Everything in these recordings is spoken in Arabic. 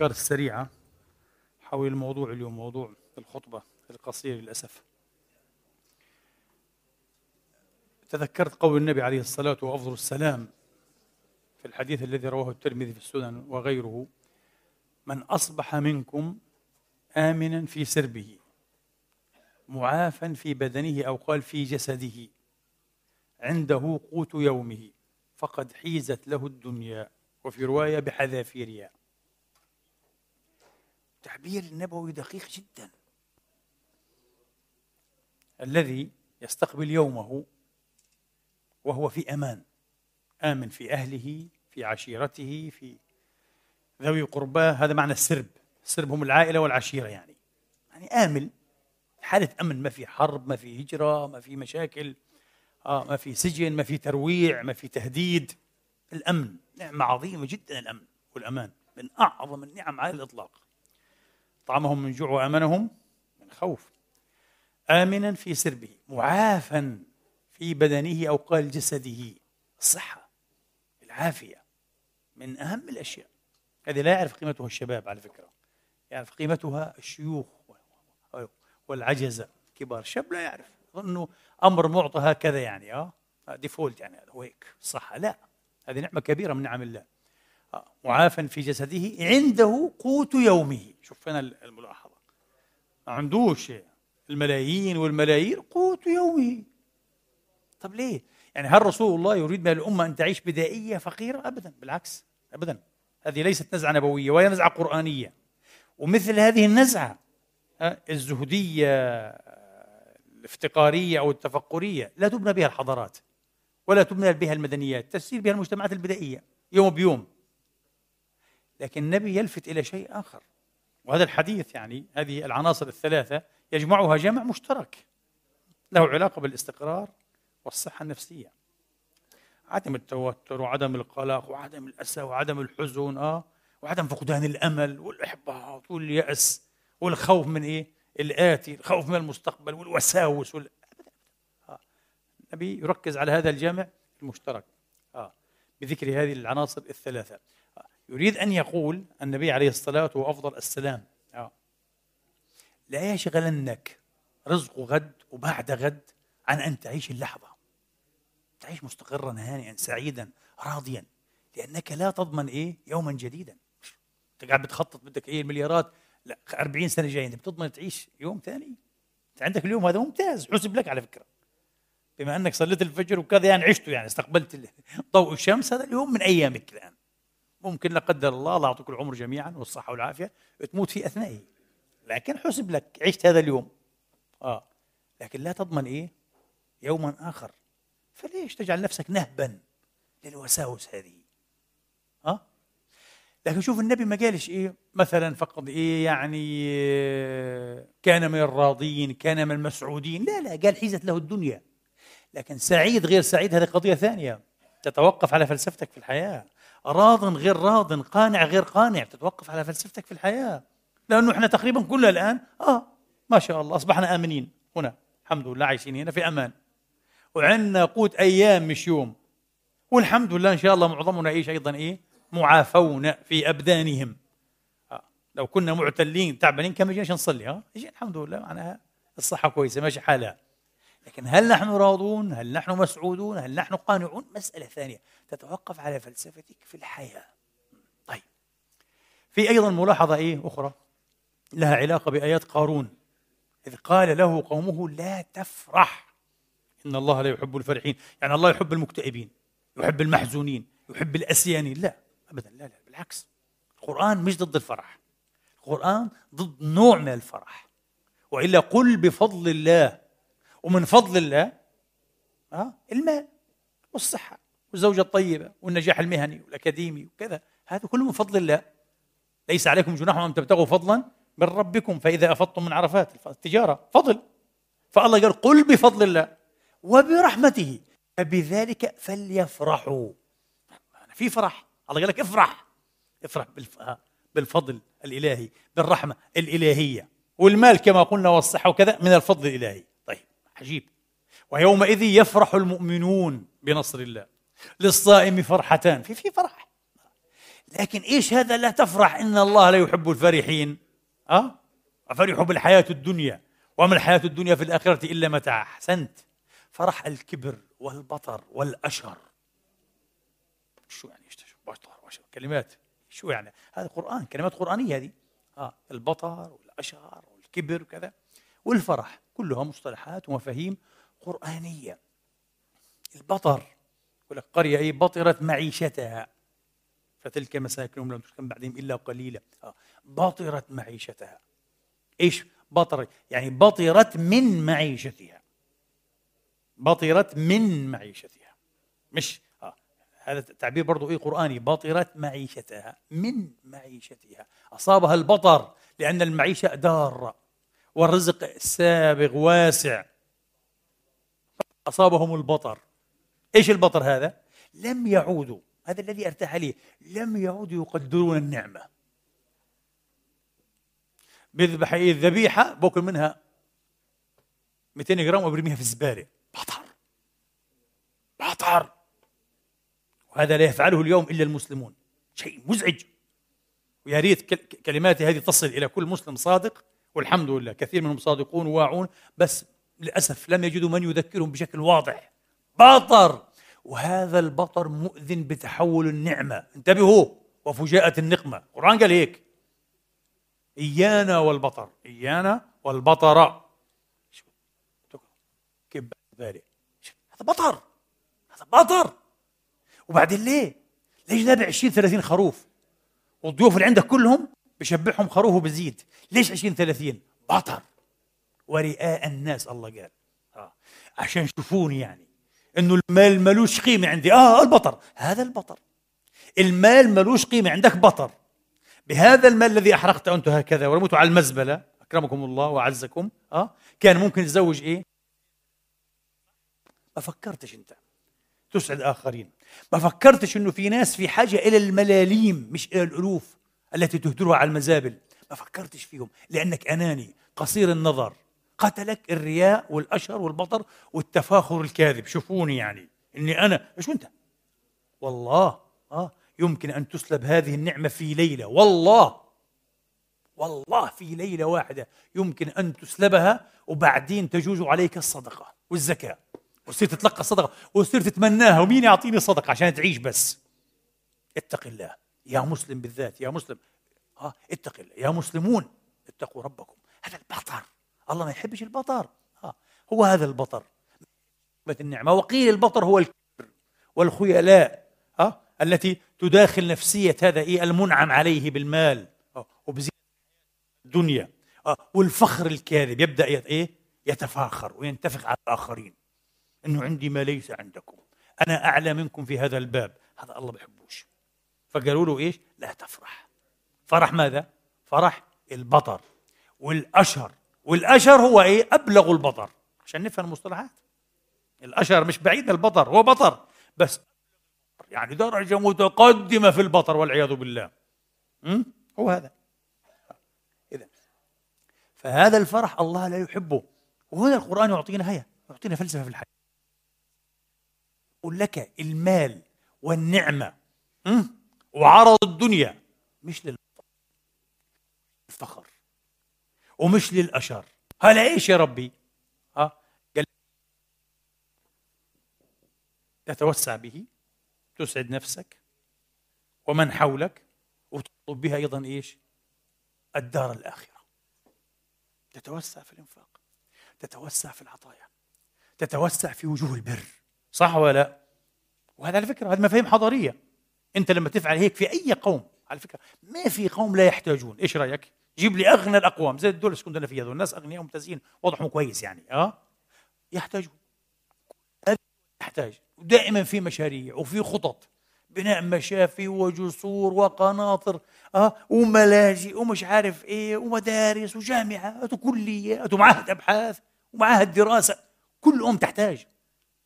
الأفكار السريعة حول الموضوع اليوم موضوع الخطبة القصيرة للأسف. تذكرت قول النبي عليه الصلاة وأفضل السلام في الحديث الذي رواه الترمذي في السنن وغيره من أصبح منكم آمنا في سربه معافا في بدنه أو قال في جسده عنده قوت يومه فقد حيزت له الدنيا وفي رواية بحذافيرها. تعبير النبوي دقيق جدا. الذي يستقبل يومه وهو في أمان آمن في أهله في عشيرته في ذوي قرباه. هذا معنى السرب. السرب هم العائلة والعشيرة يعني. يعني آمن. حالة أمن ما في حرب ما في هجرة ما في مشاكل آه ما في سجن ما في ترويع ما في تهديد. الأمن نعمة عظيمة جدا الأمن والأمان من أعظم النعم على الإطلاق. طعمهم من جوع وأمنهم من خوف. آمنا في سربه معافا في بدنه أو قال جسده. الصحة العافية من أهم الأشياء. هذه لا يعرف قيمتها الشباب على فكرة. يعرف قيمتها الشيوخ والعجزه كبار الشاب لا يعرف. انه أمر معطى هكذا يعني آه. ديفولت يعني هذا هيك. الصحه لا. هذه نعمة كبيرة من نعم الله. معافا في جسده عنده قوت يومه. شوف هنا الملاحظة. ما عندوش الملايين والملايين قوت يومه. طب ليه؟ يعني هل رسول الله يريد من الأمة أن تعيش بدائية فقيرة؟ أبدا. بالعكس. أبدا. هذه ليست نزعة نبوية ولا نزعة قرآنية. ومثل هذه النزعة الزهدية الافتقارية أو التفقرية لا تبنى بها الحضارات ولا تبنى بها المدنيات تسير بها المجتمعات البدائية يوم بيوم. لكن النبي يلفت إلى شيء آخر وهذا الحديث يعني هذه العناصر الثلاثة يجمعها جمع مشترك له علاقة بالاستقرار والصحة النفسية عدم التوتر وعدم القلق وعدم الأسى وعدم الحزن آه وعدم فقدان الأمل والإحباط واليأس والخوف من إيه؟ الآتي الخوف من المستقبل والوساوس وال... آه. النبي يركز على هذا الجمع المشترك آه. بذكر هذه العناصر الثلاثة يريد أن يقول النبي عليه الصلاة وأفضل السلام. آه. لا يشغلنك رزق غد وبعد غد عن أن تعيش اللحظة. تعيش مستقرا هانئا سعيدا راضيا. لأنك لا تضمن إيه؟ يوما جديدا. أنت قاعد بتخطط بدك إيه؟ المليارات. لا 40 سنة جاية أنت بتضمن تعيش يوم ثاني. أنت عندك اليوم هذا ممتاز حسب لك على فكرة. بما أنك صليت الفجر وكذا يعني عشته يعني استقبلت ضوء الشمس هذا اليوم من أيامك الآن. ممكن لا قدر الله الله يعطيك العمر جميعا والصحة والعافية تموت في أثنائه. لكن حسب لك عشت هذا اليوم. آه. لكن لا تضمن إيه؟ يوما آخر. فليش تجعل نفسك نهبا للوساوس هذه؟ آه. لكن شوف النبي ما قالش إيه؟ مثلا فقط إيه يعني كان من الراضين كان من المسعودين. لا لا قال حيزت له الدنيا. لكن سعيد غير سعيد هذه قضية ثانية. تتوقف على فلسفتك في الحياة. راض غير راض قانع غير قانع. تتوقف على فلسفتك في الحياة. لأنه إحنا تقريبا كلنا الآن آه ما شاء الله أصبحنا آمنين. هنا الحمد لله عايشين هنا في أمان. وعندنا قوت أيام مش يوم. والحمد لله إن شاء الله معظمنا يعيش أيضا؟ إيه؟ معافون في أبدانهم. آه. لو كنا معتلين تعبانين كم جينا نصلي؟ ها آه. الحمد لله معناها الصحة كويسة ماشي حالها. لكن هل نحن راضون؟ هل نحن مسعودون؟ هل نحن قانعون؟ مسألة ثانية. تتوقف على فلسفتك في الحياة. طيب. في أيضا ملاحظة إيه أخرى لها علاقة بآيات قارون إذ قال له قومه لا تفرح. إن الله لا يحب الفرحين. يعني الله يحب المكتئبين يحب المحزونين يحب الأسيانين. لا أبدا لا لا بالعكس. القرآن مش ضد الفرح. القرآن ضد نوع من الفرح. وإلا قل بفضل الله. ومن فضل الله آه المال والصحة. والزوجة الطيبة والنجاح المهني والأكاديمي وكذا. هذا كله من فضل الله. ليس عليكم جناح أن تبتغوا فضلا من ربكم. فإذا أفضتم من عرفات التجارة فضل. فالله قال قل بفضل الله وبرحمته. فبذلك فليفرحوا. في فرح. الله قال لك افرح. افرح آه، بالفضل الإلهي بالرحمة الإلهية. والمال كما قلنا والصحة وكذا من الفضل الإلهي. عجيب. ويومئذ يفرح المؤمنون بنصر الله. للصائم فرحتان. في في فرح. لكن إيش هذا لا تفرح؟ إن الله لا يحب الفرحين. أه؟ فرحوا بالحياة الدنيا. وما الحياة الدنيا في الآخرة إلا متاع. أحسنت. فرح الكبر والبطر والاشر شو يعني بطر واشر كلمات. شو يعني؟ هذا قرآن. كلمات قرآنية هذه. أه؟ البطر والاشر والكبر وكذا. والفرح. كلها مصطلحات ومفاهيم قرآنية. البطر. يقول لك قرية أي بطرت معيشتها. فتلك مساكنهم لم تسكن بعدهم إلا قليلا. آه. بطرت معيشتها. إيش بطرت؟ يعني بطرت من معيشتها. بطرت من معيشتها. مش؟ آه. هذا التعبير برضو إيه قرآني. بطرت معيشتها. من معيشتها. أصابها البطر لأن المعيشة دارة. والرزق سابغ واسع. أصابهم البطر. إيش البطر هذا؟ لم يعودوا هذا الذي أرتاح لي لم يعودوا يقدرون النعمة. بيذبح إيه؟ الذبيحة باكل منها 200 جرام وبرميها في الزبالة. بطر بطر. وهذا لا يفعله اليوم إلا المسلمون. شيء مزعج. ويا ريت كلماتي هذه تصل إلى كل مسلم صادق والحمد لله كثير منهم صادقون وواعون بس للأسف لم يجدوا من يذكرهم بشكل واضح. بطر وهذا البطر مؤذن بتحول النعمة. انتبهوا وفجاءة النقمة. القرآن قال هيك. إيانا والبطر. إيانا والبطر. كيف هذا بطر. هذا بطر. وبعدين ليه؟ ليش ذابح 20 30 خروف؟ والضيوف اللي عندك كلهم بشبعهم خروف وبزيد ليش 20 30 بطر. ورئاء الناس الله قال. آه. عشان يشوفوني يعني. إنه المال ملوش قيمة عندي. آه البطر. هذا البطر. المال ملوش قيمة. عندك بطر. بهذا المال الذي احرقته أنت هكذا ورميته على المزبلة. أكرمكم الله وأعزكم. آه كان ممكن تزوج إيه؟ ما فكرتش أنت. تسعد آخرين. ما فكرتش إنه في ناس في حاجة إلى الملاليم مش إلى الألوف التي تهدرها على المزابل. ما فكرتش فيهم. لأنك أناني. قصير النظر. قتلك الرياء والأشر والبطر والتفاخر الكاذب. شوفوني يعني. إني أنا. إيش أنت؟ والله. آه. يمكن أن تسلب هذه النعمة في ليلة. والله. والله في ليلة واحدة يمكن أن تسلبها وبعدين تجوز عليك الصدقة والزكاة. وتصير تتلقى الصدقة وتصير تتمناها. ومين يعطيني صدقة عشان تعيش بس؟ اتق الله. يا مسلم بالذات. يا مسلم. آه. اتق الله. يا مسلمون. اتقوا ربكم. هذا البطر. الله ما يحبش البطر. آه. هو هذا البطر. النعمة. وقيل البطر هو الكبر والخيلاء. آه. التي تداخل نفسية هذا إيه؟ المنعم عليه بالمال. آه. وبزيادة الدنيا. آه. والفخر الكاذب. يبدأ إيه؟ يتفاخر وينتفخ على الآخرين. إنه عندي ما ليس عندكم. أنا أعلى منكم في هذا الباب. هذا الله بحبوش فقالوا له إيش؟ لا تفرح. فرح ماذا؟ فرح البطر والأشهر. والأشر هو إيه؟ أبلغ البطر. عشان نفهم المصطلحات. الأشر مش بعيد البطر هو بطر. بس يعني درجة متقدمة في البطر والعياذ بالله. م? هو هذا. إذا فهذا الفرح الله لا يحبه. وهنا القرآن يعطينا هيا يعطينا فلسفة في الحياة. يقول لك المال والنعمة م? وعرض الدنيا مش للفخر ومش للأشر. هلا إيش يا ربي؟ ها؟ قال تتوسع به تسعد نفسك ومن حولك وتطلب بها أيضا إيش؟ الدار الآخرة. تتوسع في الإنفاق تتوسع في العطايا تتوسع في وجوه البر. صح ولا لا؟ وهذا على فكرة هذه مفاهيم حضارية. أنت لما تفعل هيك في أي قوم على فكرة ما في قوم لا يحتاجون. إيش رأيك؟ جيب لي أغنى الأقوام. زي الدول اللي كنا فيها؟ الناس أغنياء ممتازين وضعهم كويس يعني آه؟ يحتاجون يحتاج. ودائما في مشاريع وفي خطط. بناء مشافي وجسور وقناطر آه؟ وملاجئ ومش عارف إيه ومدارس وجامعات وكليات ومعاهد أبحاث ومعاهد دراسة. كل ام تحتاج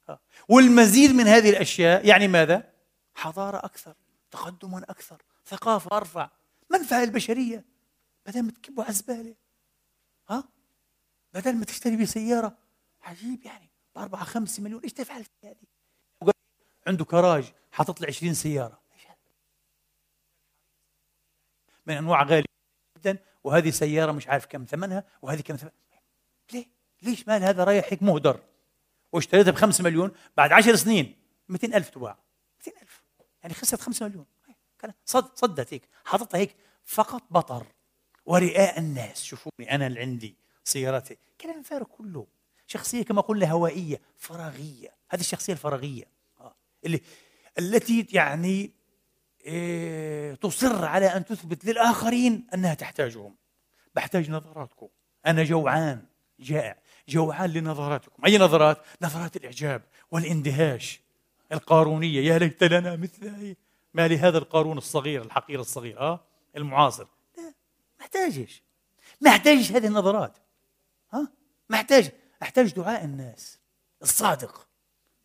آه. والمزيد من هذه الأشياء يعني ماذا؟ حضارة أكثر تقدما أكثر ثقافة أرفع منفعة البشريه بدل ما على الزبالة. ها؟ بدل ما تشتري بسيارة. عجيب يعني. ب 4 5 مليون. إيش تفعل في هذه؟ عنده كراج. حاطط لي 20 سيارة. من أنواع غالية جدا. وهذه سيارة مش عارف كم ثمنها. وهذه كم ثمنها ليه؟ ليش مال هذا رايح هيك مهدر؟ واشتريتها ب 5 مليون. بعد 10 سنين 200 ألف تباع. 200 ألف. يعني خسرت 5 مليون. صد صدت هيك. حاططها هيك. فقط بطر. ورئاء الناس. شوفوني أنا اللي عندي سيارتي. كلام فارغ كله. شخصية كما قلنا هوائية فراغية. هذه الشخصية الفراغية. آه. اللي التي يعني إيه تصر على أن تثبت للآخرين أنها تحتاجهم. بحتاج نظراتكم. أنا جوعان. جائع. جوعان لنظراتكم. أي نظرات؟ نظرات الإعجاب والاندهاش القارونية. يا ليت لنا مثل ما لهذا القارون الصغير الحقير الصغير آه المعاصر. لا محتاجش. محتاجش هذه النظرات. ها؟ محتاج أحتاج دعاء الناس. الصادق.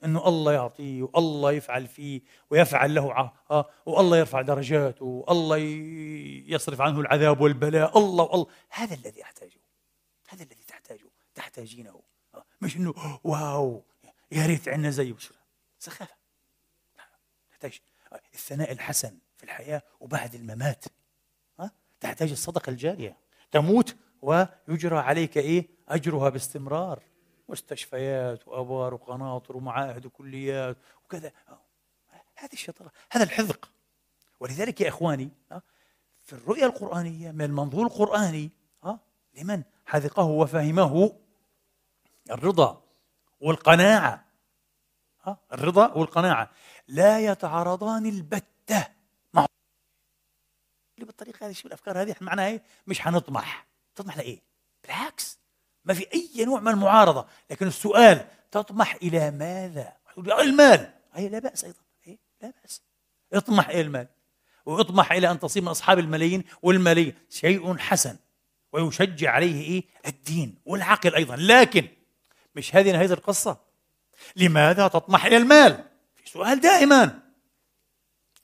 إنه الله يعطيه والله يفعل فيه ويفعل له آه والله يرفع درجاته والله يصرف عنه العذاب والبلاء. الله والله. هذا الذي أحتاجه. هذا الذي تحتاجه. تحتاجينه. آه. مش إنه واو يا ريت عندنا زيه سخافة. تحتاج الثناء الحسن في الحياة وبعد الممات. ها؟ تحتاج الصدقة الجارية. تموت ويجرى عليك إيه؟ أجرها باستمرار. مستشفيات وأبار وقناطر ومعاهد وكليات وكذا. هذه الشطارة. هذا الحذق. ولذلك يا إخواني في الرؤية القرآنية من المنظور القرآني لمن حذقه وفهمه؟ الرضا والقناعة. الرضا والقناعة. لا يتعارضان البتة. مع بالطريقة هذه شو الأفكار هذه معناها إيه؟ مش حنطمح. تطمح لإيه؟ بالعكس. ما في أي نوع من المعارضة. لكن السؤال تطمح إلى ماذا؟ المال. أي لا بأس أيضا. أي لا بأس. اطمح إلى المال. واطمح إلى أن تصير من أصحاب الملايين والملايين. شيء حسن. ويشجع عليه إيه؟ الدين والعقل أيضا. لكن مش هذه نهاية القصة؟ لماذا تطمح إلى المال؟ في سؤال دائما.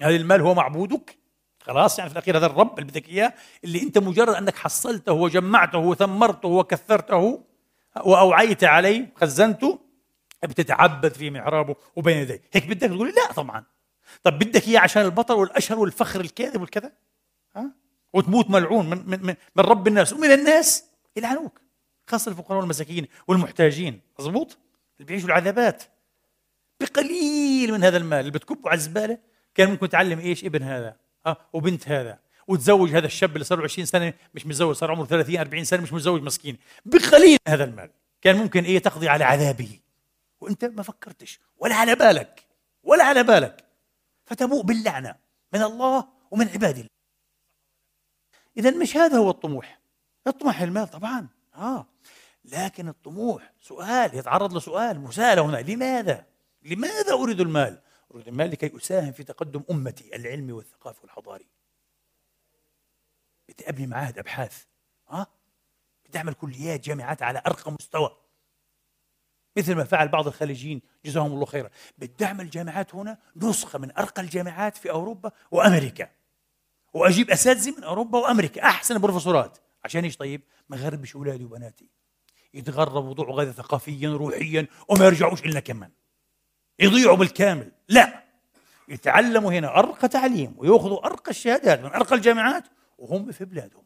هل المال هو معبودك؟ خلاص يعني في الأخير هذا الرب اللي بدك إياه اللي أنت مجرد أنك حصلته وجمعته وثمرته وكثرته وأوعيت عليه خزنته بتتعبد في محرابه وبين يديه. هيك بدك؟ تقول لا طبعا. طب بدك إياه عشان البطل والأشهر والفخر الكاذب والكذا؟ ها؟ وتموت ملعون من من من رب الناس ومن الناس يلعنوك خاصة الفقراء والمساكين والمحتاجين. مضبوط اللي بيعيشوا العذابات. بقليل من هذا المال اللي بتكبه على الزبالة. كان ممكن تعلم إيش ابن هذا؟ آه وبنت هذا وتزوج هذا الشاب اللي صار له 20 سنة مش متزوج صار عمره 30 40 سنة مش متزوج مسكين. بقليل هذا المال. كان ممكن إيه تقضي على عذابه. وأنت ما فكرتش ولا على بالك ولا على بالك. فتبوء باللعنة من الله ومن عباد الله. اذا مش هذا هو الطموح. اطمح المال طبعا. آه. لكن الطموح سؤال يتعرض لسؤال مسألة هنا. لماذا؟ لماذا أريد المال؟ أريد المال لكي أساهم في تقدم أمتي العلمي والثقافي والحضاري. بدي أبني معاهد أبحاث. ها؟ بدي أعمل كليات جامعات على أرقى مستوى. مثل ما فعل بعض الخليجيين. جزاهم الله خيرا. بدي أعمل جامعات هنا نسخة من أرقى الجامعات في أوروبا وأمريكا. وأجيب أساتذة من أوروبا وأمريكا. أحسن بروفيسورات. عشان إيش طيب؟ ما غربش أولادي وبناتي. يتغربوا وضوعوا غير ثقافيا روحيا وما يرجعوش إلا كمان. يضيعوا بالكامل. لا. يتعلموا هنا أرقى تعليم ويأخذوا أرقى الشهادات من أرقى الجامعات وهم في بلادهم.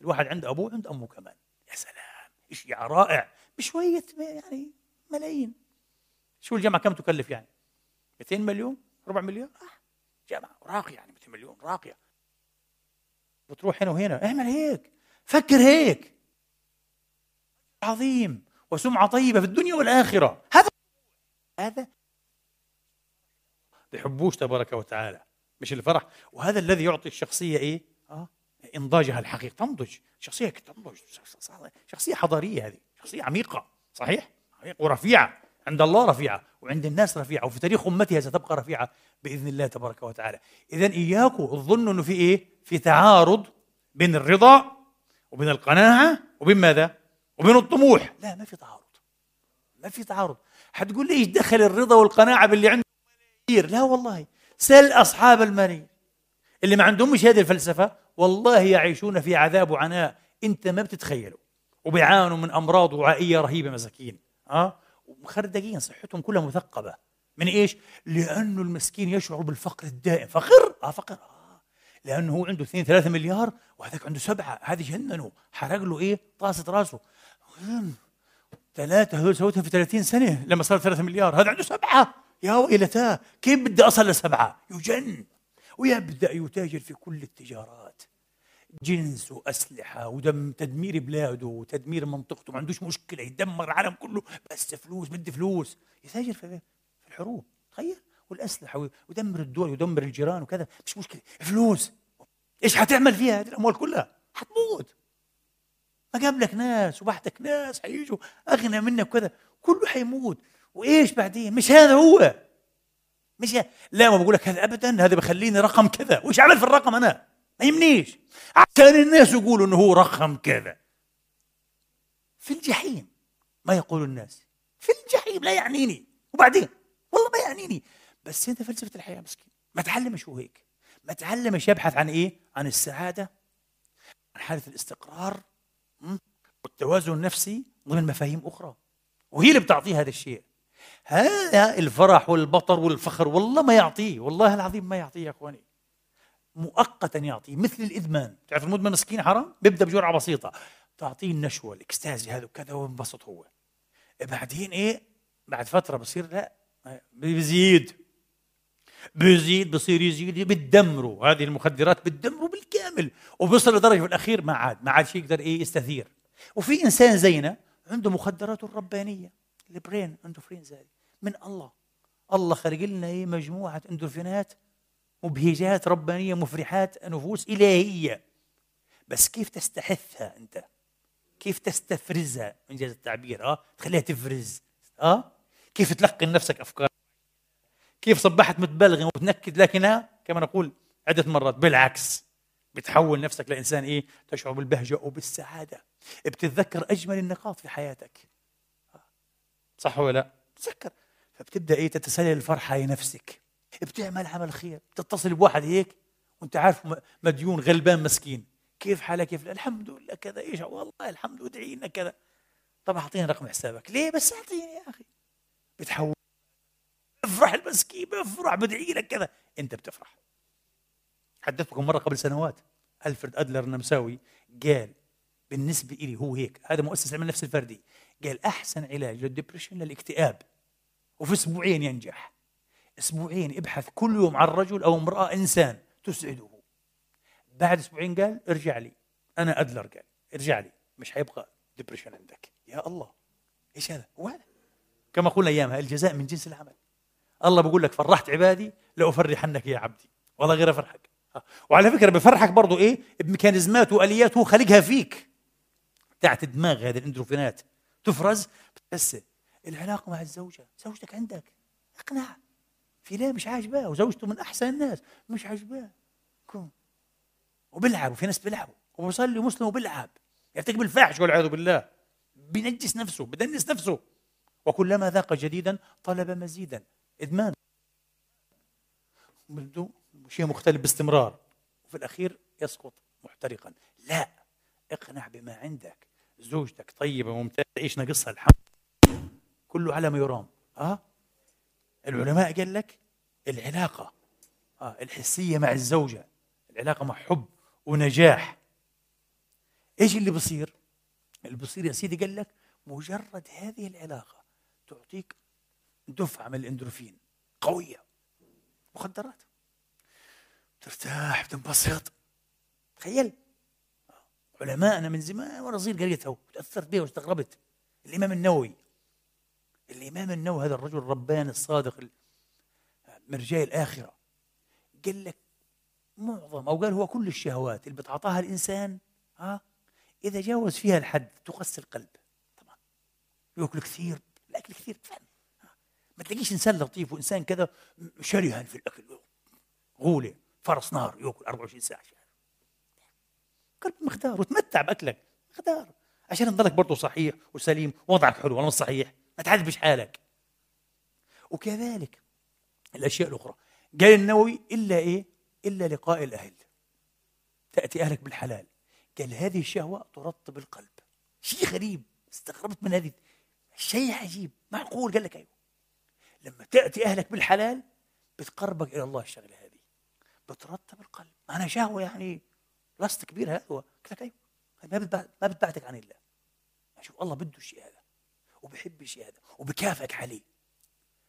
الواحد عنده أبوه عند أمه كمان. يا سلام. شيء رائع. بشوية يعني ملايين. شو الجامعة كم تكلف يعني؟ 200 مليون؟ ربع مليون؟ آه. جامعة راقية يعني 200 مليون راقية. وتروح هنا وهنا. اعمل هيك. فكر هيك. عظيم. وسمعة طيبة في الدنيا والآخرة. هذا هذا بحبوش تبارك وتعالى. مش الفرح. وهذا الذي يعطي الشخصية إيه؟ آه إنضاجها الحقيقي. تنضج. شخصية تنضج. شخصية حضارية هذه. شخصية عميقة. صحيح؟ ورفيعة. عند الله رفيعة. وعند الناس رفيعة. وفي تاريخ أمتها ستبقى رفيعة بإذن الله تبارك وتعالى. إذا إياكم تظنوا أنه في إيه؟ في تعارض بين الرضا وبين القناعة وبين ماذا؟ وبين الطموح. لا ما في تعارض. ما في تعارض. حتقول لي إيش دخل الرضا والقناعة باللي عنده ملايير لا والله. سل أصحاب الملايير اللي ما عندهمش هذه الفلسفة والله يعيشون في عذاب وعناء. انت ما بتتخيله. وبيعانوا من أمراض وعائية رهيبة مساكين. آه؟ ومخردقين صحتهم كلها مثقبة. من إيش؟ لأنه المسكين يشعر بالفقر الدائم. فقر؟ آه فقر. آه. لأنه هو عنده 2 3 مليار وهذاك عنده سبعة. هذه جننوا حرق له إيه؟ طاسه راسه. ثلاثة هذول سويتها في 30 سنة لما صار 3 مليار. هذا عنده سبعة. يا ويلتاه كيف بدي أصل لسبعة يجن. ويبدأ يتاجر في كل التجارات. جنس وأسلحة ودم تدمير بلاده وتدمير منطقته ما عندوش مشكلة يدمر العالم كله. بس فلوس بدي فلوس. يتاجر في الحروب تخيل. والأسلحة ويدمر الدول ويدمر الجيران وكذا مش مشكلة. فلوس. إيش حتعمل فيها هذه الأموال كلها؟ حتموت. ما جاب ناس وبحتك ناس حيجوا. أغنى منك وكذا. كله حيموت. وإيش بعدين؟ مش هذا هو. مش هذا. لا ما بقول لك هذا ابدا هذا بخليني رقم كذا. وش عمل في الرقم أنا؟ ما يهمنيش. عشان الناس يقولوا إنه هو رقم كذا. في الجحيم ما يقول الناس. في الجحيم لا يعنيني. وبعدين؟ والله ما يعنيني. بس أنت فلسفة الحياة مسكين. ما تعلمش هو هيك. ما تعلمش يبحث عن إيه؟ عن السعادة عن حالة الاستقرار والتوازن النفسي ضمن مفاهيم أخرى. وهي اللي بتعطيه هذا الشيء. هذا الفرح والبطر والفخر والله ما يعطيه والله العظيم ما يعطيه يا إخواني. مؤقتا يعطيه مثل الإدمان. تعرف المدمن مسكين حرام؟ بيبدأ بجرعة بسيطة. تعطيه النشوة الإكستازي هذا وكذا وينبسط هو. بعدين إيه؟ بعد فترة بصير لا بيزيد. بيزيد بصير يزيد بتدمره هذه المخدرات بتدمره بالكامل وبيصل لدرجة في الأخير ما عاد ما عاد شيء يقدر إيه يستثير. وفي إنسان زينا عنده مخدراته الربانية. ال brain endorphins هذه من الله. الله خلق لنا إيه؟ مجموعة إندورفينات مبهجات ربانية مفرحات نفوس إلهية. بس كيف تستحثها أنت؟ كيف تستفرزها انجاز التعبير؟ آه؟ تخليها تفرز. آه؟ كيف تلقن نفسك أفكار؟ كيف صبحت متبلغم وتنكد لكنها كما نقول عدة مرات بالعكس بتحول نفسك لإنسان إيه؟ تشعر بالبهجة وبالسعادة. بتتذكر أجمل النقاط في حياتك. صح ولا لا؟ تذكر. فبتبدأ إيه؟ تتسلل الفرحة لنفسك بتعمل عمل خير. بتتصل بواحد هيك وأنت عارف مديون غلبان مسكين. كيف حالك؟ كيف؟ الحمد لله كذا. إيش؟ والله الحمد لله ادعي لنا كذا. طب أعطيني رقم حسابك. ليه؟ بس أعطيني يا أخي. بتحول. افرح المسكين بفرح بدعي لك كذا. أنت بتفرح. حدثتكم مرة قبل سنوات. الفريد أدلر النمساوي قال بالنسبة لي هو هيك. هذا مؤسس علم النفس الفردي. قال أحسن علاج للدبريشن للاكتئاب. وفي أسبوعين ينجح. أسبوعين ابحث كل يوم عن رجل أو امرأة إنسان تسعده. بعد أسبوعين قال ارجع لي. أنا أدلر قال ارجع لي. مش حيبقى depression عندك. يا الله. إيش هذا؟ هو هذا كما قلنا أيامها الجزاء من جنس العمل. الله بيقول لك فرحت عبادي لأفرحنك يا عبدي. والله غير أفرحك. وعلى فكرة بفرحك برضو إيه؟ بميكانيزمات وآليات هو خلقها فيك. تاعت الدماغ هذه الإندورفينات. تفرز بس العلاقة مع الزوجة. زوجتك عندك. اقنع. في ليه مش عاجباه وزوجته من أحسن الناس. مش عاجباه كون وبيلعب وفي ناس بيلعبوا. وبيصلي مسلم وبيلعب. يرتكب الفاحش والعياذ بالله. بينجس نفسه بدنس نفسه. وكلما ذاق جديدا طلب مزيدا. إدمان. بده شيء مختلف باستمرار. وفي الأخير يسقط محترقا. لا اقنع بما عندك. زوجتك طيبة ممتازة إيش ناقصها الحمد؟ كله على ما يرام. آه؟ العلماء قال لك العلاقة آه الحسية مع الزوجة العلاقة مع حب ونجاح. إيش اللي بصير؟ اللي بصير يا سيدي قال لك مجرد هذه العلاقة تعطيك دفعة من الإندروفين قوية مخدرات. ترتاح بتنبسط تخيل. علماءنا من زمان وأنا صغير قريتها وتاثرت بها واستغربت. الإمام النووي الإمام النووي هذا الرجل الرباني الصادق مرجاء الآخرة. قال لك معظم أو قال هو كل الشهوات اللي بتعطاها الإنسان ها إذا جاوز فيها الحد تقسي القلب. طبعا. يأكل كثير الأكل كثير تفهم ما تلاقيش إنسان لطيف وإنسان كذا شرها في الأكل. غوله فرس نار يأكل 24 ساعة. قلب مختار وتمتع بأكلك. مختار. عشان تضلك برضه صحيح وسليم ووضعك حلو مش صحيح. ما تعذبش حالك. وكذلك الأشياء الأخرى. قال النووي إلا إيه؟ إلا لقاء الأهل. تأتي أهلك بالحلال. قال هذه الشهوة ترطب القلب. شيء غريب. استغربت من هذه. شيء عجيب. معقول؟ قال لك أيوه. لما تأتي أهلك بالحلال بتقربك إلى الله الشغلة هذه. بترطب القلب. أنا شهوة يعني لست كبير هذا كذا أيوه ما ما بتبعدك عن الله. شوف الله بده الشيء هذا وبحب الشيء هذا وبكافئك عليه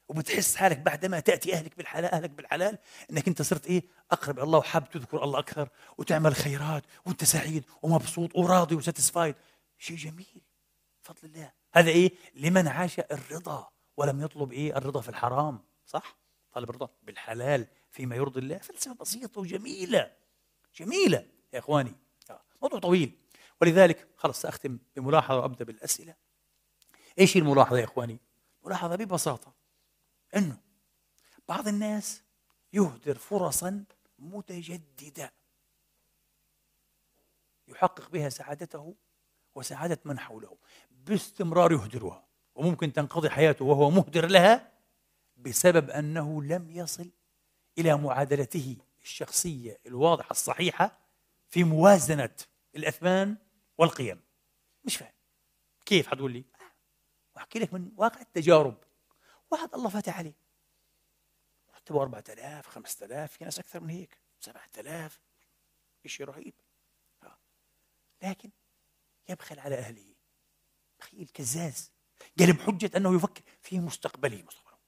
وبتحس حالك بعدما تأتي أهلك بالحلال أهلك بالحلال إنك أنت صرت إيه؟ أقرب إلى الله وحاب تذكر الله أكثر وتعمل خيرات وأنت سعيد ومبسوط وراضي وساتسفايد شيء جميل. بفضل الله. هذا إيه؟ لمن عاش الرضا ولم يطلب إيه؟ الرضا في الحرام. صح؟ طالب الرضا بالحلال فيما يرضي الله. فلسفة بسيطة وجميلة. جميلة. يا إخواني. آه، موضوع طويل. ولذلك خلص سأختم بملاحظة وأبدأ بالأسئلة. إيش هي الملاحظة يا إخواني؟ ملاحظة ببساطة. إنه بعض الناس يهدر فرصا متجددة. يحقق بها سعادته وسعادة من حوله. باستمرار يهدرها. وممكن تنقضي حياته وهو مهدر لها بسبب أنه لم يصل إلى معادلته الشخصية الواضحة الصحيحة في موازنة الأثمان والقيم. مش فاهم. كيف حتقول لي؟ واحكي لك من واقع التجارب. واحد الله فتح عليه مرتبه 4000 5000 في ناس أكثر من هيك. 7000 شيء رهيب. لكن يبخل على أهله. بخيل كزاز. قال بحجه أنه يفكر في مستقبله. مستقبله.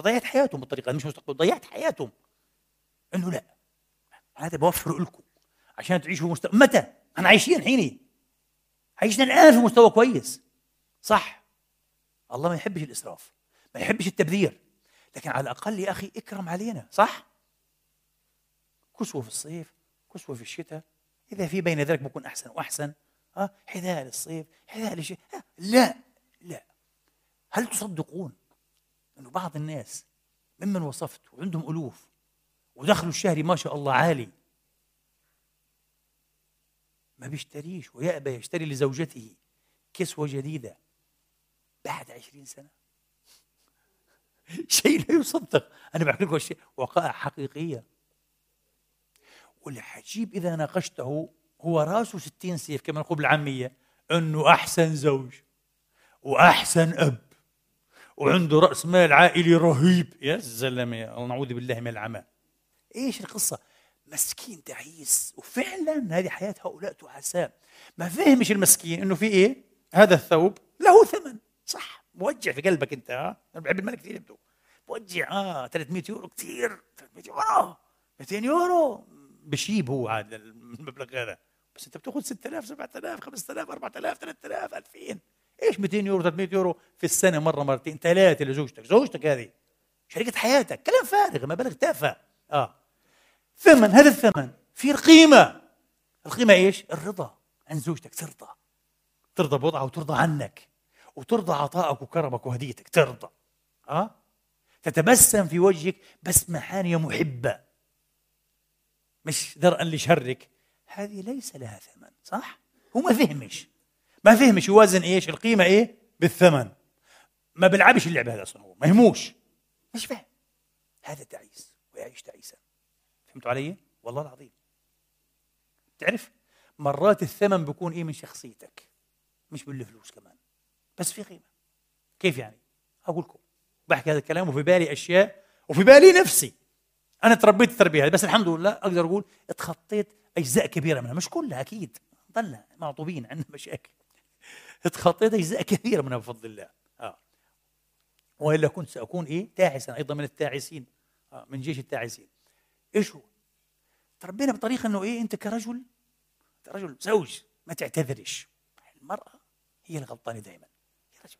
ضيعت حياتهم بالطريقة مش مستقبل ضيعت حياتهم. أنه لا. هذا بوفر لكم عشان تعيشوا مستقبل متى؟ إحنا عايشين حيني. عايشنا الآن في مستوى كويس. صح. الله ما يحبش الإسراف ما يحبش التبذير. لكن على الأقل يا أخي إكرم علينا. صح؟ كسوة في الصيف كسوة في الشتاء. إذا في بين ذلك بكون أحسن وأحسن. ها حذاء للصيف حذاء للشيء لا لا. هل تصدقون انه بعض الناس ممن وصفت وعندهم ألوف ودخلوا الشهري ما شاء الله عالي. ما بيشتريش ويأبى يشتري لزوجته كسوة جديدة بعد عشرين سنة. شيء لا يصدق. أنا بحكي لكم شيء وقائع حقيقية. والعجيب إذا ناقشته هو راسه ستين سيف كما نقول بالعامية أنه أحسن زوج وأحسن أب وعنده رأس مال عائلي رهيب. يا زلمة نعوذ بالله من العمى. إيش القصة؟ مسكين تعيس وفعلا هذه حياة هؤلاء تعساء. ما فهمش المسكين إنه في إيه؟ هذا الثوب له ثمن. صح موجع في قلبك أنت ها؟ أنا بحب المال كثير يبدو موجع آه 300 يورو كثير. 300 يورو 200 يورو. بشيب هو هذا المبلغ هذا. بس أنت بتأخذ 6000 7000 5000 4000 3000 2000 إيش 200 يورو 300 يورو؟ في السنة مرة مرتين ثلاثة لزوجتك. زوجتك هذه. شريكة حياتك كلام فارغ مبالغ تافهة. آه. ثمن هذا الثمن في القيمة. القيمة إيش؟ الرضا عن زوجتك ترضى. ترضى بوضعها وترضى عنك. وترضى عطائك وكرمك وهديتك ترضى. أه؟ تتبسم في وجهك بسمة حانية محبة. مش درءا لشرك. هذه ليس لها ثمن صح؟ هو ما فهمش. ما فهمش يوازن إيش؟ القيمة إيه؟ بالثمن. ما بيلعبش اللعبة هذا أصلا هو ما يهموش. مش فاهم. هذا تعيس ويعيش تعيسا. فهمتوا علي؟ والله العظيم. تعرف مرات الثمن بيكون إيه من شخصيتك؟ مش بالفلوس كمان. بس في قيمة. كيف يعني؟ أقول لكم. بحكي هذا الكلام وفي بالي أشياء وفي بالي نفسي. أنا تربيت التربية هذه بس الحمد لله أقدر أقول اتخطيت أجزاء كبيرة منها. مش كلها أكيد. ضلنا معطوبين عندنا مشاكل. اتخطيت أجزاء كثيره منها بفضل الله. آه. وإلا كنت سأكون إيه؟ تاعسا أيضا من التاعسين. آه من جيش التاعسين. إيش هو؟ تربينا بطريقة إنه إيه أنت كرجل رجل زوج ما تعتذرش المرأة هي الغلطانة دائما يا رجل.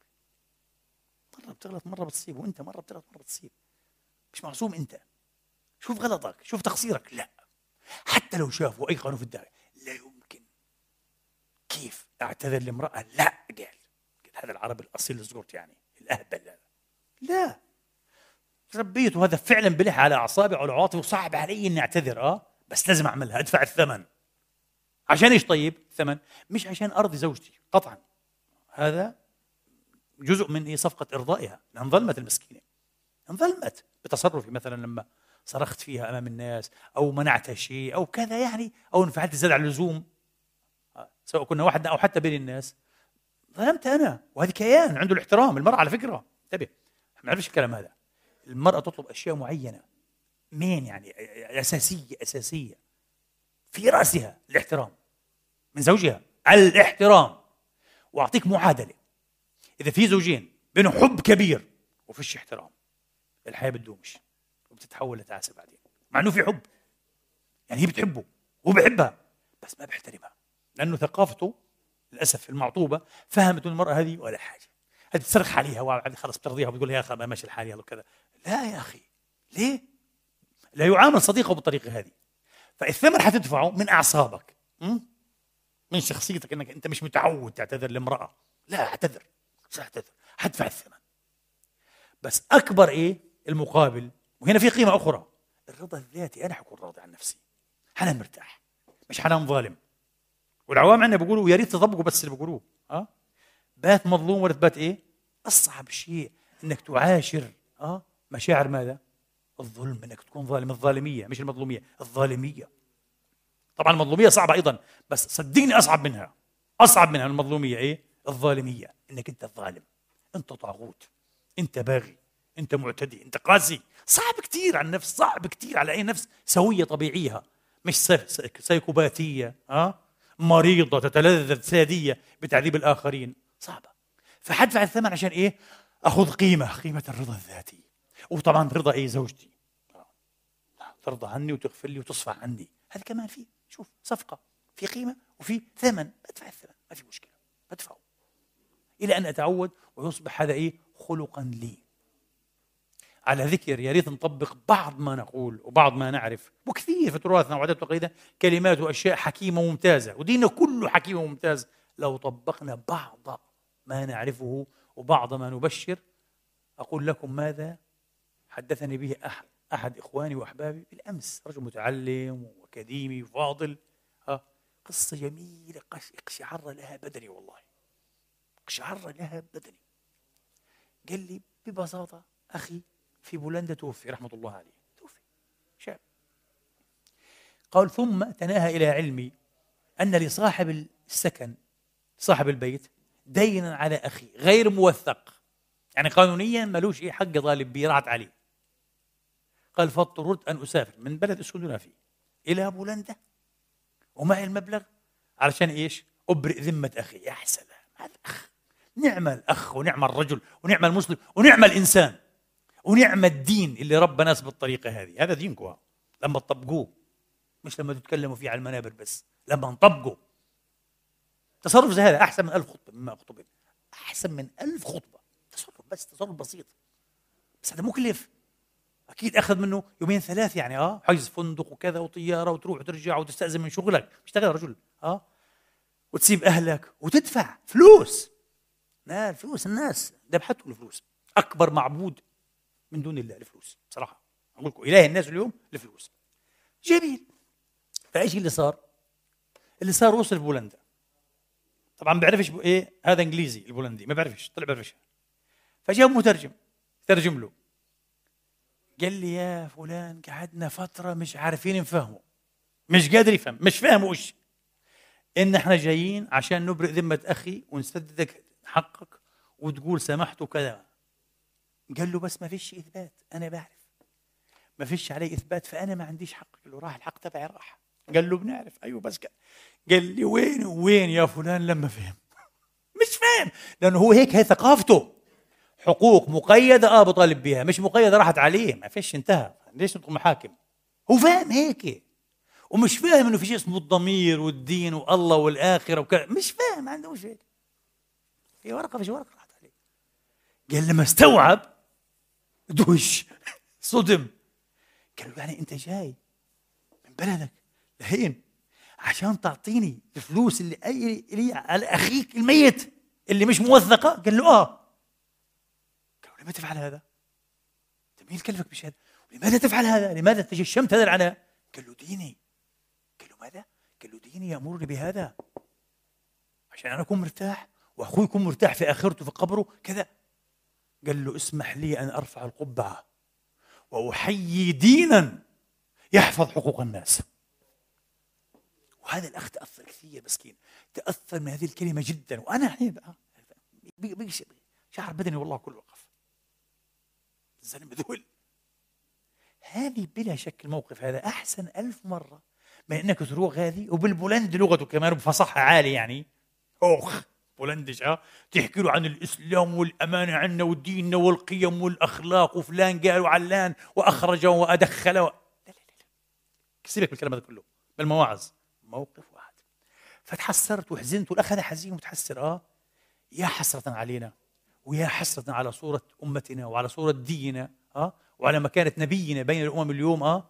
مرة بتغلط مرة بتصيب وأنت مرة بتغلط مرة بتصيب. مش معصوم أنت. شوف غلطك شوف تقصيرك. لا. حتى لو شافوا أي قانون في الدار لا يمكن. كيف أعتذر لامرأة؟ لا. قال. هذا العربي الأصيل الزغرت يعني الأهبل لا. تربيت وهذا فعلا بلح على أعصابي وعلى عواطفي وصعب علي إني أعتذر آه. بس لازم أعملها أدفع الثمن. عشان إيش طيب؟ الثمن مش عشان أرضي زوجتي قطعا. هذا جزء من إيه؟ صفقة إرضائها. لأن ظلمت المسكينة. انظلمت بتصرفي مثلا لما صرخت فيها أمام الناس أو منعتها شيء أو كذا يعني أو انفعلت زاد على اللزوم. سواء كنا وحدنا أو حتى بين الناس. ظلمت أنا. وهذا كيان عنده الاحترام المرأة على فكرة. انتبه. ما نعرفش الكلام هذا. المرأة تطلب أشياء معينة. مين يعني؟ أساسية أساسية. في رأسها الاحترام. من زوجها. الاحترام. وأعطيك معادلة. إذا في زوجين بينهم حب كبير وفيش احترام. الحياة بتدومش. وبتتحول لتعاسة بعدين. مع إنه في حب. يعني هي بتحبه. هو بحبها بس ما بيحترمها. لأنه ثقافته للأسف المعطوبة فهمت المرأة هذه ولا حاجة. هذه تصرخ عليها. وبعد خلص بترضيها وبتقول يا أخي ما ماشي الحال يلا كذا. لا يا أخي ليه؟ لا يعامل صديقه بالطريقة هذه. فالثمن حتدفعه من أعصابك من شخصيتك إنك أنت مش متعود تعتذر لامرأة. لا اعتذر ساعتذر حدفع الثمن. بس أكبر إيه؟ المقابل وهنا في قيمة أخرى. الرضا الذاتي أنا حكون راضي عن نفسي. حنان مرتاح مش حنان ظالم. والعوام عندنا بيقولوا يا ريت تطبقوا بس اللي بيقولوه آه؟ بات مظلوم ولا بات إيه؟ أصعب شيء إنك تعاشر آه؟ مشاعر ماذا؟ الظلم إنك تكون ظالم الظالمية مش المظلومية الظالمية. طبعا المظلومية صعبة أيضا بس صدقني أصعب منها أصعب منها المظلومية إيه؟ الظالمية إنك أنت الظالم أنت طاغوت أنت باغي أنت معتدي أنت قاسي. صعب كثير على النفس صعب كثير على أي نفس سوية طبيعيها مش سيكوباتيه ها مريضة تتلذذ سادية بتعذيب الآخرين صعبة. فحدفع الثمن عشان إيه؟ أخذ قيمة قيمة الرضا الذاتي وطبعا رضا إيه زوجتي؟ ترضى عني وتغفر لي وتصفى عني. هذا كمان في شوف صفقة. في قيمة وفي ثمن. بدفع الثمن ما في مشكلة. بدفعه. إلى أن أتعود ويصبح هذا إيه؟ خلقا لي. على ذكر يا ريت نطبق بعض ما نقول وبعض ما نعرف. وكثير في تراثنا وعادات وتقاليدنا كلمات وأشياء حكيمة وممتازة. وديننا كله حكيم وممتاز. لو طبقنا بعض ما نعرفه وبعض ما نبشر أقول لكم ماذا؟ حدثني به أحد إخواني وأحبابي بالأمس رجل متعلم وأكاديمي وفاضل ها قصة جميلة قشعر لها بدني والله. قشعر لها بدني. قال لي ببساطة أخي في بولندا توفي رحمة الله عليه. توفي شاب. قال ثم تناهى إلى علمي أن لصاحب السكن صاحب البيت دينا على أخي غير موثق. يعني قانونيا ملوش إيه حق ظالم بيه راحت عليه. قال فاضطررت أن أسافر من بلد أسكننا فيه إلى بولندا. ومعي المبلغ علشان إيش؟ أبرئ ذمة أخي. يا سلام هذا أخ نعم الأخ ونعم الرجل ونعم المسلم ونعم الإنسان ونعم الدين اللي ربى ناس بالطريقة هذه. هذا دينكم. لما تطبقوه. مش لما تتكلموا فيه على المنابر بس. لما نطبقه. تصرف زي هذا أحسن من ألف خطبة مما أخطب. أحسن من ألف خطبة. تصرف بس تصرف بسيط. بس هذا مكلف. أكيد أخذ منه يومين ثلاث يعني آه حجز فندق وكذا وطيارة وتروح وترجع وتستأذن من شغلك. اشتغل رجل آه وتسيب أهلك وتدفع فلوس. لا الفلوس الناس ذبحتهم الفلوس. أكبر معبود من دون الله الفلوس بصراحة. أقول لكم إله الناس اليوم الفلوس. جميل. فإيش اللي صار؟ اللي صار وصل بولندا. طبعا بيعرفش إيه هذا إنجليزي البولندي ما بيعرفش طلع بيعرفش فجاب مترجم ترجم له. قال لي يا فلان قعدنا فترة مش عارفين نفهمه. مش قادر يفهم. مش فاهم وش. إن إحنا جايين عشان نبرئ ذمة أخي ونسددك حقك وتقول سمحت وكذا قال له بس ما فيش إثبات. أنا بعرف. ما فيش عليه إثبات فأنا ما عنديش حق. قال له راح الحق تبعي راح. قال له بنعرف. أيوه بس قال, قال لي وين وين يا فلان لما فهم؟ مش فاهم. لأنه هو هيك هي ثقافته. حقوق مقيدة آه بطالب بها مش مقيدة راحت عليه. ما فيش انتهى. ليش ندخل محاكم. هو فاهم هيك. ومش فاهم إنه في شيء اسمه الضمير والدين والله والآخرة وكذا. مش فاهم ما عندوش هيك. في ورقة فيش ورقة راحت عليه. قال لما استوعب دوش صدم. قال له يعني أنت جاي من بلدك لهين عشان تعطيني الفلوس اللي أي اللي على أخيك الميت اللي مش موثقة؟ قال له آه. لما تفعل هذا؟ انت مين كلفك بشهاده؟ لماذا تفعل هذا؟ لماذا تجشمت هذا العناء؟ قال له ديني قال له ماذا؟ قال له ديني يامرني بهذا عشان أنا اكون مرتاح واخوي يكون مرتاح في اخرته في قبره كذا قال له اسمح لي أن أرفع القبعة وأحيي دينا يحفظ حقوق الناس وهذا الأخ تأثر كثير مسكين تأثر من هذه الكلمة جدا وأنا الحين شعر بدني والله كله وقف الزلمة ذهل هذه بلا شك الموقف هذا أحسن ألف مرة. من أنك تروح هذه وبالبولند لغته كمان بفصاحة عالية يعني. أوخ بولندش آه تحكي له عن الإسلام والأمانة عنا وديننا والقيم والأخلاق وفلان قال وعلان واخرج وادخل و... لا لا لا. سيبك من الكلام هذا كله. بالمواعظ موقف واحد. فتحسرت وحزنت والأخ هذا حزين ومتحسر آه. يا حسرة علينا. ويا حسرة على صورة أمتنا وعلى صورة ديننا أه؟ وعلى مكانة نبينا بين الأمم اليوم أه؟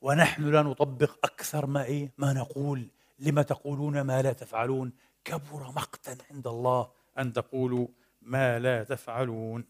ونحن لا نطبق أكثر ما إيه ما نقول لما تقولون ما لا تفعلون كبر مقتا عند الله أن تقولوا ما لا تفعلون